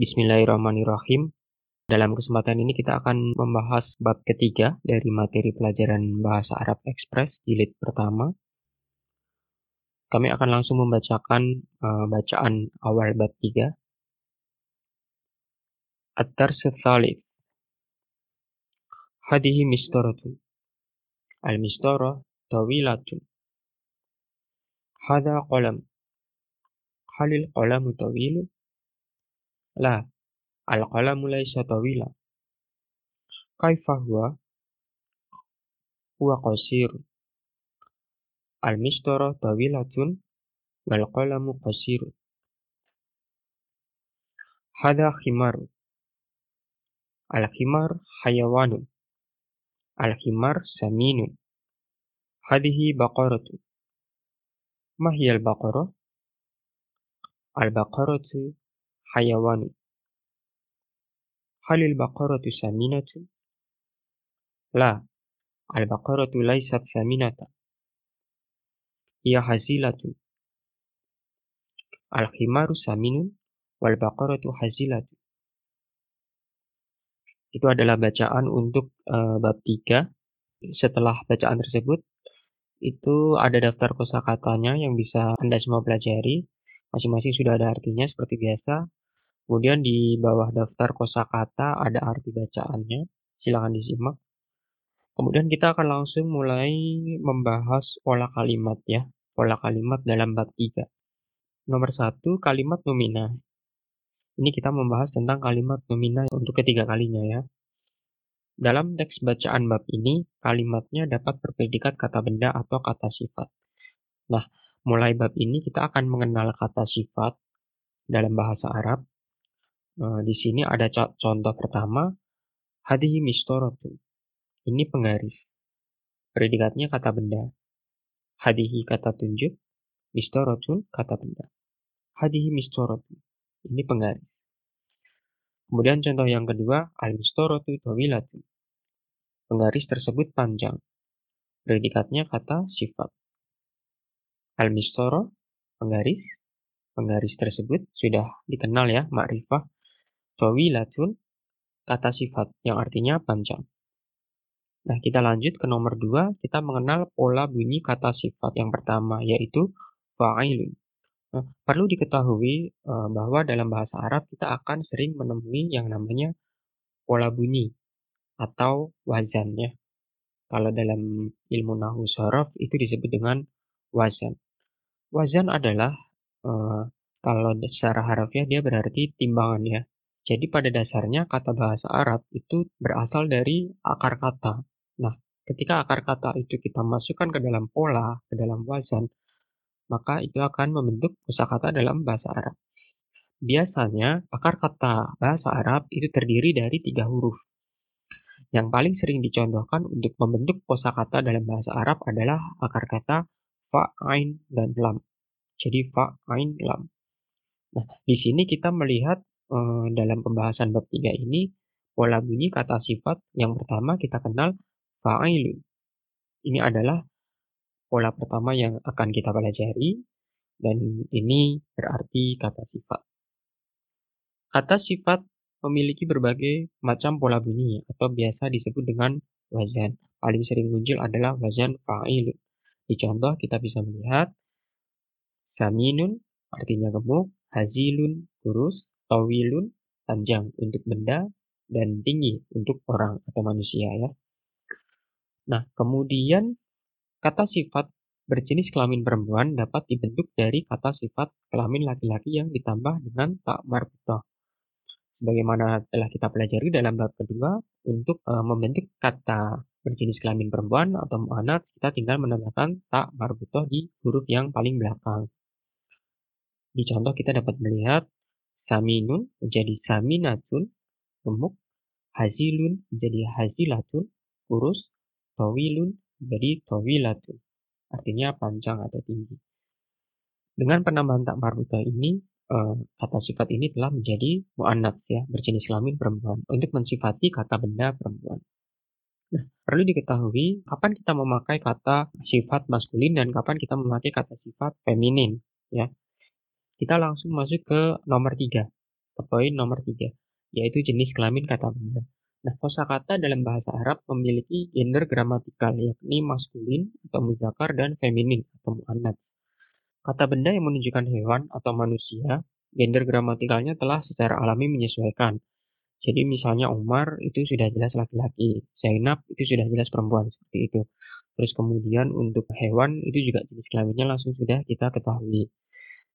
Bismillahirrahmanirrahim. Dalam kesempatan ini kita akan membahas bab ketiga dari materi pelajaran Bahasa Arab Express jilid pertama. Kami akan langsung membacakan uh, bacaan awal bab 3. At-Tars Thalith. Hadihi mistaratun. Al-mistara tawilatun. Hada qalam. Halil qalamu tawilun? La, al-qalamu laisa tawila. Kaifa huwa? Huwa qasir. Al-mistara tawilatun wal qalamu qasir. Hada khimar. Al-khimar hayawanun. Al-khimar saminun. Hadihi baqaratun. Ma hiya al-baqarah? Al-baqaratu حيوان هل البقرة سمينة؟ لا البقرة ليست سمينة هي هزيلة الخمار سمين والبقرة هزيلة itu adalah bacaan untuk uh, bab 3 setelah bacaan tersebut itu ada daftar kosakatanya yang bisa Anda semua pelajari masing-masing sudah ada artinya seperti biasa Kemudian di bawah daftar kosakata ada arti bacaannya. Silahkan disimak. Kemudian kita akan langsung mulai membahas pola kalimat ya. Pola kalimat dalam bab 3. Nomor satu, kalimat nomina. Ini kita membahas tentang kalimat nomina untuk ketiga kalinya ya. Dalam teks bacaan bab ini, kalimatnya dapat berpredikat kata benda atau kata sifat. Nah, mulai bab ini kita akan mengenal kata sifat dalam bahasa Arab Nah, di sini ada contoh pertama, hadihi mistorotun. Ini penggaris. Predikatnya kata benda. Hadihi kata tunjuk, mistorotun kata benda. Hadihi mistorotun. Ini penggaris. Kemudian contoh yang kedua, al-mistorotu tawilatun. Penggaris tersebut panjang. Predikatnya kata sifat. Al-mistoro, penggaris. Penggaris tersebut sudah dikenal ya, makrifah Tawilatun, kata sifat yang artinya panjang. Nah, kita lanjut ke nomor dua, kita mengenal pola bunyi kata sifat yang pertama, yaitu fa'ilun. Nah, perlu diketahui uh, bahwa dalam bahasa Arab kita akan sering menemui yang namanya pola bunyi atau wazannya. Kalau dalam ilmu nahu sorof itu disebut dengan wazan. Wazan adalah uh, kalau secara harfiah dia berarti timbangan ya. Jadi pada dasarnya kata bahasa Arab itu berasal dari akar kata. Nah, ketika akar kata itu kita masukkan ke dalam pola, ke dalam wazan, maka itu akan membentuk kosakata dalam bahasa Arab. Biasanya akar kata bahasa Arab itu terdiri dari tiga huruf. Yang paling sering dicontohkan untuk membentuk kosakata dalam bahasa Arab adalah akar kata fa, ain, dan lam. Jadi fa, ain, lam. Nah, di sini kita melihat Eh, dalam pembahasan bab 3 ini, pola bunyi kata sifat yang pertama kita kenal fa'ilun. Ini adalah pola pertama yang akan kita pelajari dan ini berarti kata sifat. Kata sifat memiliki berbagai macam pola bunyi atau biasa disebut dengan wazan. Paling sering muncul adalah wazan fa'ilun. Di contoh kita bisa melihat saminun artinya gemuk, hazilun kurus, tawilun panjang untuk benda dan tinggi untuk orang atau manusia ya. Nah, kemudian kata sifat berjenis kelamin perempuan dapat dibentuk dari kata sifat kelamin laki-laki yang ditambah dengan tak marbutah. Bagaimana telah kita pelajari dalam bab kedua, untuk uh, membentuk kata berjenis kelamin perempuan atau mu'anat, kita tinggal menambahkan tak marbutah di huruf yang paling belakang. Di contoh kita dapat melihat Saminun menjadi saminatun, gemuk. Hazilun menjadi hazilatun, kurus. Tawilun menjadi tawilatun. Artinya panjang atau tinggi. Dengan penambahan tak marbuta ini, eh, kata sifat ini telah menjadi mu'annats ya, berjenis kelamin perempuan, untuk mensifati kata benda perempuan. Nah, perlu diketahui kapan kita memakai kata sifat maskulin dan kapan kita memakai kata sifat feminin ya. Kita langsung masuk ke nomor tiga. poin nomor tiga, yaitu jenis kelamin kata benda. Nah, kosakata dalam bahasa Arab memiliki gender gramatikal, yakni maskulin atau muzakar dan feminin atau muannats. Kata benda yang menunjukkan hewan atau manusia, gender gramatikalnya telah secara alami menyesuaikan. Jadi misalnya Umar itu sudah jelas laki-laki, Zainab itu sudah jelas perempuan, seperti itu. Terus kemudian untuk hewan itu juga jenis kelaminnya langsung sudah kita ketahui.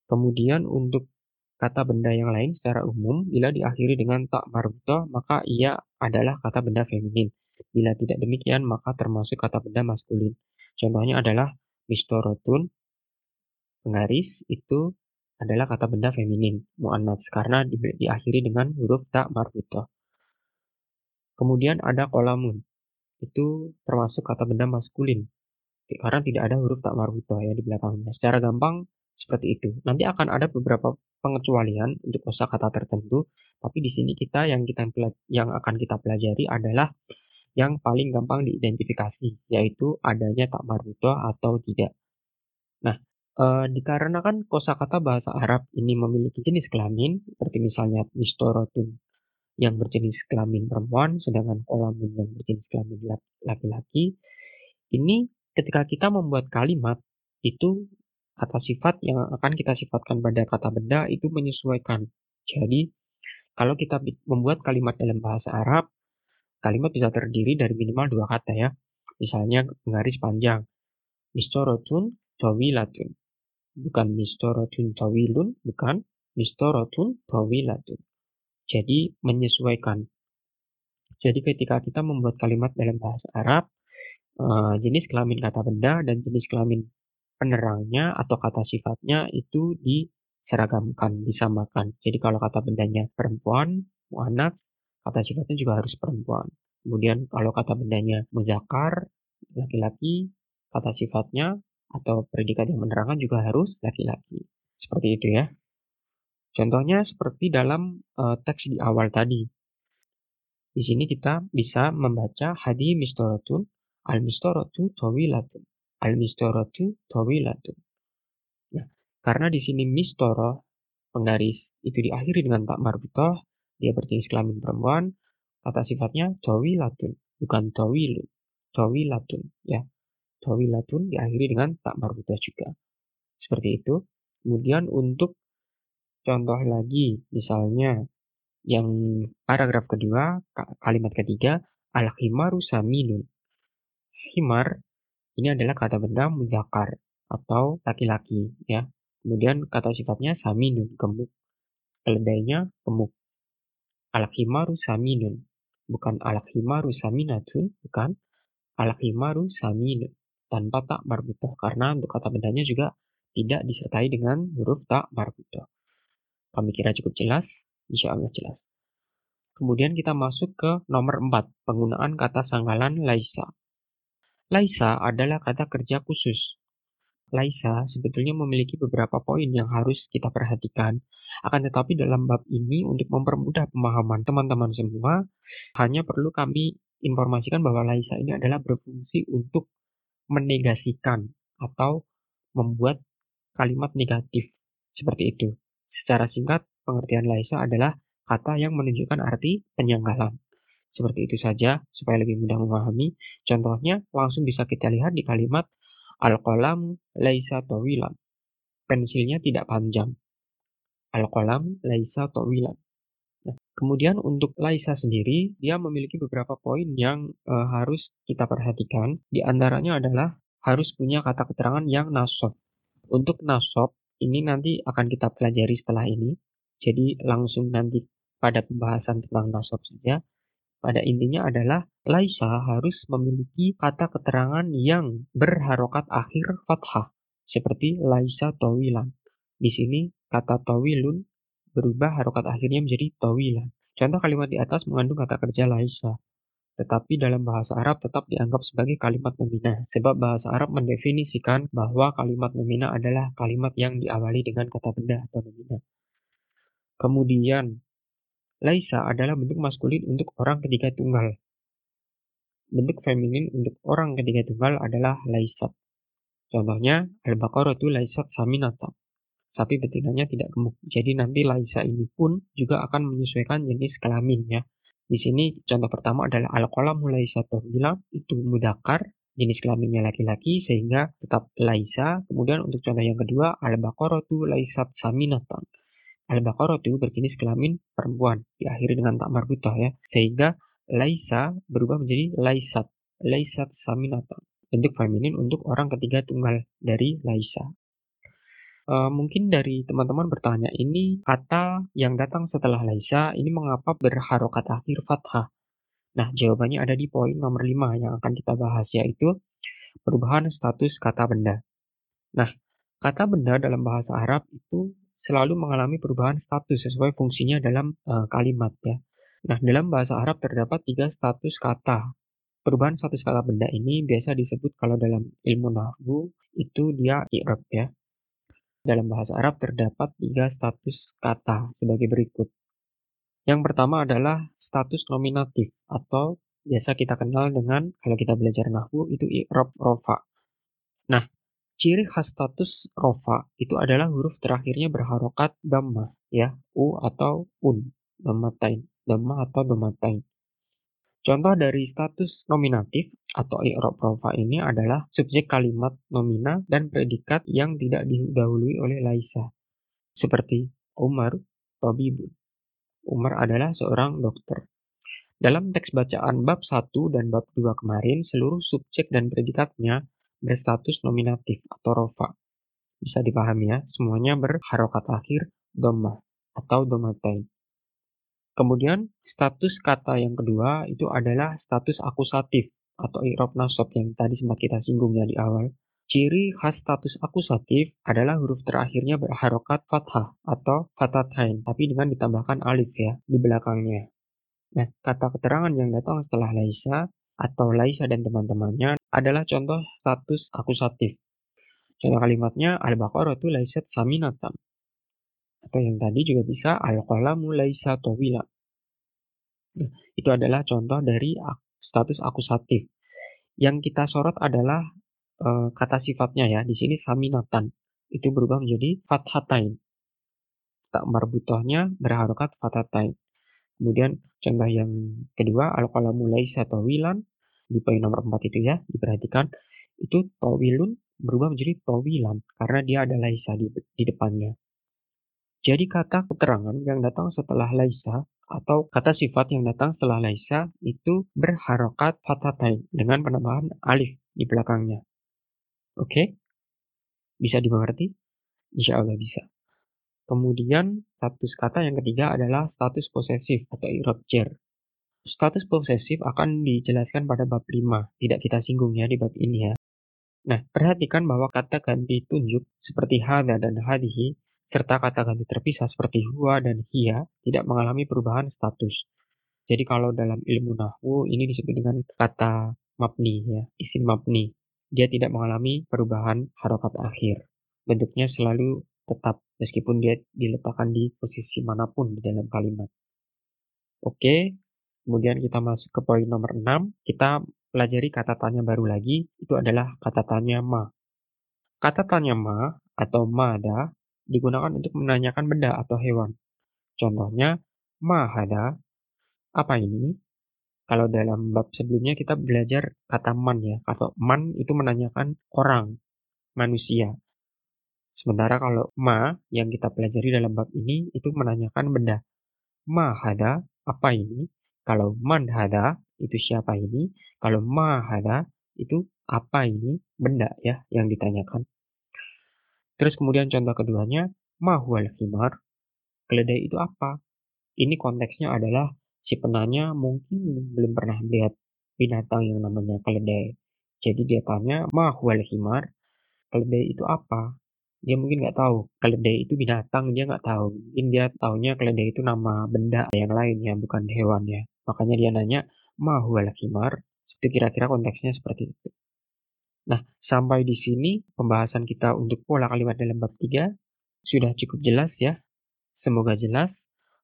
Kemudian untuk kata benda yang lain secara umum, bila diakhiri dengan tak marbutoh, maka ia adalah kata benda feminin. Bila tidak demikian, maka termasuk kata benda maskulin. Contohnya adalah mistorotun, penggaris, itu adalah kata benda feminin, mu'annats, karena di, diakhiri dengan huruf tak marbutoh. Kemudian ada kolamun, itu termasuk kata benda maskulin, karena tidak ada huruf tak marbutoh ya di belakangnya. Secara gampang seperti itu. Nanti akan ada beberapa pengecualian untuk kosakata tertentu, tapi di sini kita yang kita yang akan kita pelajari adalah yang paling gampang diidentifikasi, yaitu adanya tak marbutoh atau tidak. Nah, Uh, dikarenakan kosakata bahasa Arab ini memiliki jenis kelamin, seperti misalnya mistorotun yang berjenis kelamin perempuan, sedangkan kolamun yang berjenis kelamin laki-laki. Ini ketika kita membuat kalimat, itu kata sifat yang akan kita sifatkan pada kata benda itu menyesuaikan. Jadi, kalau kita membuat kalimat dalam bahasa Arab, kalimat bisa terdiri dari minimal dua kata ya. Misalnya garis panjang. Mistorotun, tawilatun bukan mistoratun tawilun, bukan mistoratun tawilatun. Jadi menyesuaikan. Jadi ketika kita membuat kalimat dalam bahasa Arab, uh, jenis kelamin kata benda dan jenis kelamin penerangnya atau kata sifatnya itu diseragamkan, disamakan. Jadi kalau kata bendanya perempuan, anak, kata sifatnya juga harus perempuan. Kemudian kalau kata bendanya muzakar, laki-laki, kata sifatnya atau predikat yang menerangkan juga harus laki-laki. Seperti itu ya. Contohnya seperti dalam uh, teks di awal tadi. Di sini kita bisa membaca hadi mistoratun, al mistoratu tawilatun, al mistoratu tawilatun. Nah, karena di sini mistoro penggaris itu diakhiri dengan tak marbutoh, dia berjenis kelamin perempuan, kata sifatnya tawilatun, bukan tawilun, tawilatun ya tawilatun diakhiri dengan tak marbuta juga. Seperti itu. Kemudian untuk contoh lagi, misalnya yang paragraf kedua, kalimat ketiga, al-himaru saminun. Himar ini adalah kata benda muzakar atau laki-laki ya. Kemudian kata sifatnya saminun, gemuk. Keledainya gemuk. Al-himaru saminun. Bukan al-himaru saminatun, bukan. Al-himaru saminun tanpa tak marbutoh karena untuk kata bendanya juga tidak disertai dengan huruf tak marbutoh. Kami kira cukup jelas? Insya Allah jelas. Kemudian kita masuk ke nomor 4, penggunaan kata sanggalan laisa. Laisa adalah kata kerja khusus. Laisa sebetulnya memiliki beberapa poin yang harus kita perhatikan. Akan tetapi dalam bab ini untuk mempermudah pemahaman teman-teman semua, hanya perlu kami informasikan bahwa Laisa ini adalah berfungsi untuk menegasikan atau membuat kalimat negatif seperti itu. Secara singkat, pengertian Laisa adalah kata yang menunjukkan arti penyanggalan. Seperti itu saja, supaya lebih mudah memahami. Contohnya, langsung bisa kita lihat di kalimat Al-qalam laisa tawilan. Pensilnya tidak panjang. Al-qalam laisa tawilan. Nah, kemudian untuk Laisa sendiri, dia memiliki beberapa poin yang e, harus kita perhatikan. Di antaranya adalah harus punya kata keterangan yang nasob. Untuk nasob, ini nanti akan kita pelajari setelah ini. Jadi langsung nanti pada pembahasan tentang nasob saja. Pada intinya adalah Laisa harus memiliki kata keterangan yang berharokat akhir fathah. Seperti Laisa Tawilan. Di sini kata Tawilun berubah harokat akhirnya menjadi tawilan. Contoh kalimat di atas mengandung kata kerja laisa, tetapi dalam bahasa Arab tetap dianggap sebagai kalimat nominah, sebab bahasa Arab mendefinisikan bahwa kalimat nominah adalah kalimat yang diawali dengan kata benda atau nominah. Kemudian, laisa adalah bentuk maskulin untuk orang ketiga tunggal. Bentuk feminin untuk orang ketiga tunggal adalah laisat. Contohnya, Al-Baqarah itu laisat saminata. sapi betinanya tidak gemuk. Jadi nanti Laisa ini pun juga akan menyesuaikan jenis kelamin ya. Di sini contoh pertama adalah al-qalamu laisa bilang itu mudakar, jenis kelaminnya laki-laki sehingga tetap laisa. Kemudian untuk contoh yang kedua al-baqaratu laisat saminatan. Al-baqaratu berjenis kelamin perempuan diakhiri dengan tak marbutah ya. Sehingga laisa berubah menjadi laisat, laisat saminatan. Bentuk feminin untuk orang ketiga tunggal dari laisa. Uh, mungkin dari teman-teman bertanya, ini kata yang datang setelah laisa ini mengapa berharokat akhir fathah? Nah, jawabannya ada di poin nomor 5 yang akan kita bahas, yaitu perubahan status kata benda. Nah, kata benda dalam bahasa Arab itu selalu mengalami perubahan status sesuai fungsinya dalam uh, kalimat ya. Nah, dalam bahasa Arab terdapat tiga status kata. Perubahan status kata benda ini biasa disebut kalau dalam ilmu nahwu itu dia i'rab ya. Dalam bahasa Arab terdapat tiga status kata sebagai berikut. Yang pertama adalah status nominatif atau biasa kita kenal dengan kalau kita belajar nahwu itu i'rab rofa. Ciri khas status rofa itu adalah huruf terakhirnya berharokat dhamma ya, u atau un, dhammatain, dhamma atau dhammatain. Contoh dari status nominatif atau i'rab rofa ini adalah subjek kalimat nomina dan predikat yang tidak didahului oleh laisa. Seperti Umar tabibun. Umar adalah seorang dokter. Dalam teks bacaan bab 1 dan bab 2 kemarin, seluruh subjek dan predikatnya berstatus nominatif atau rofa. Bisa dipahami ya, semuanya berharokat akhir doma atau domatain. Kemudian status kata yang kedua itu adalah status akusatif atau i'rab nasab yang tadi sempat kita singgung ya di awal. Ciri khas status akusatif adalah huruf terakhirnya berharokat fathah atau fatatain, tapi dengan ditambahkan alif ya di belakangnya. Nah, kata keterangan yang datang setelah laisa atau laisa dan teman-temannya adalah contoh status akusatif. Contoh kalimatnya al-baqaratu laisat saminatan atau yang tadi juga bisa al-qalamu laisa tawila. Nah, itu adalah contoh dari status akusatif. Yang kita sorot adalah e, kata sifatnya ya. Di sini saminatan. Itu berubah menjadi fathatain. Tak marbutohnya berharokat fathatain. Kemudian contoh yang kedua al-qalamu laisa tawilan di poin nomor 4 itu ya, diperhatikan itu tawilun berubah menjadi tawilan karena dia ada laisa di, di depannya. Jadi kata keterangan yang datang setelah laisa atau kata sifat yang datang setelah laisa itu berharokat fatatain dengan penambahan alif di belakangnya. Oke? Bisa dimengerti? Insya Allah bisa. Kemudian status kata yang ketiga adalah status posesif atau i'rab. Status posesif akan dijelaskan pada bab 5, tidak kita singgung ya di bab ini ya. Nah, perhatikan bahwa kata ganti tunjuk seperti hada dan hadihi serta kata ganti terpisah seperti huwa dan hiya tidak mengalami perubahan status. Jadi kalau dalam ilmu nahwu ini disebut dengan kata mabni ya, isim mabni. Dia tidak mengalami perubahan harokat akhir. Bentuknya selalu tetap meskipun dia diletakkan di posisi mana pun di dalam kalimat. Oke, kemudian kita masuk ke poin nomor 6. Kita pelajari kata tanya baru lagi, itu adalah kata tanya ma. Kata tanya ma atau mada digunakan untuk menanyakan benda atau hewan. Contohnya, mahada. Apa ini? Kalau dalam bab sebelumnya kita belajar kata man ya. Atau man itu menanyakan orang, manusia. Sementara kalau ma yang kita pelajari dalam bab ini itu menanyakan benda. Mahada, apa ini? Kalau man hada, itu siapa ini? Kalau mahada, itu apa ini? Benda ya yang ditanyakan. Terus kemudian contoh keduanya, mahual himar. Keledai itu apa? Ini konteksnya adalah si penanya mungkin belum pernah lihat binatang yang namanya keledai. Jadi dia tanya, mahual himar. Keledai itu apa? Dia mungkin nggak tahu. Keledai itu binatang, dia nggak tahu. Mungkin dia taunya keledai itu nama benda yang lain ya, bukan hewan ya. Makanya dia nanya, mahual himar. Itu kira-kira konteksnya seperti itu. Nah, sampai di sini pembahasan kita untuk pola kalimat dalam bab 3 sudah cukup jelas ya. Semoga jelas.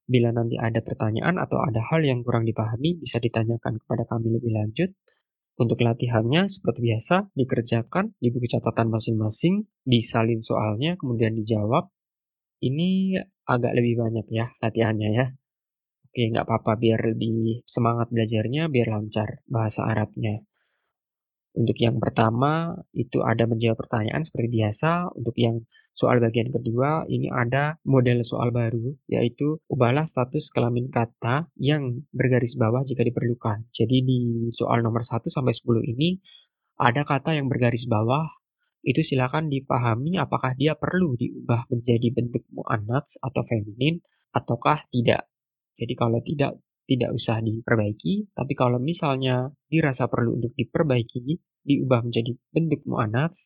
Bila nanti ada pertanyaan atau ada hal yang kurang dipahami, bisa ditanyakan kepada kami lebih lanjut. Untuk latihannya, seperti biasa, dikerjakan di buku catatan masing-masing, disalin soalnya, kemudian dijawab. Ini agak lebih banyak ya latihannya ya. Oke, nggak apa-apa biar lebih semangat belajarnya, biar lancar bahasa Arabnya. Untuk yang pertama, itu ada menjawab pertanyaan seperti biasa. Untuk yang soal bagian kedua, ini ada model soal baru, yaitu ubahlah status kelamin kata yang bergaris bawah jika diperlukan. Jadi di soal nomor 1 sampai 10 ini, ada kata yang bergaris bawah, itu silakan dipahami apakah dia perlu diubah menjadi bentuk mu'annats atau feminin, ataukah tidak. Jadi kalau tidak, tidak usah diperbaiki, tapi kalau misalnya dirasa perlu untuk diperbaiki, diubah menjadi bentuk mu'annats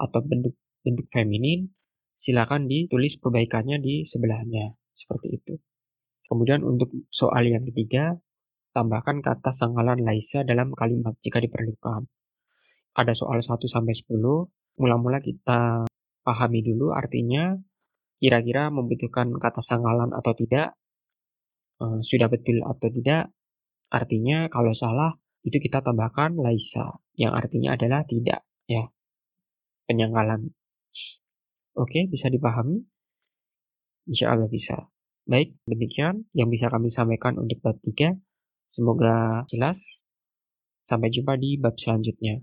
atau bentuk bentuk feminin, silakan ditulis perbaikannya di sebelahnya, seperti itu. Kemudian untuk soal yang ketiga, tambahkan kata sanggalan laisa dalam kalimat jika diperlukan. Ada soal 1 sampai 10, mula-mula kita pahami dulu artinya, kira-kira membutuhkan kata sanggalan atau tidak, uh, sudah betul atau tidak. Artinya kalau salah itu kita tambahkan laisa yang artinya adalah tidak ya. Penyanggalan. Oke, bisa dipahami? Insya Allah bisa. Baik, demikian yang bisa kami sampaikan untuk bab 3. Semoga jelas. Sampai jumpa di bab selanjutnya.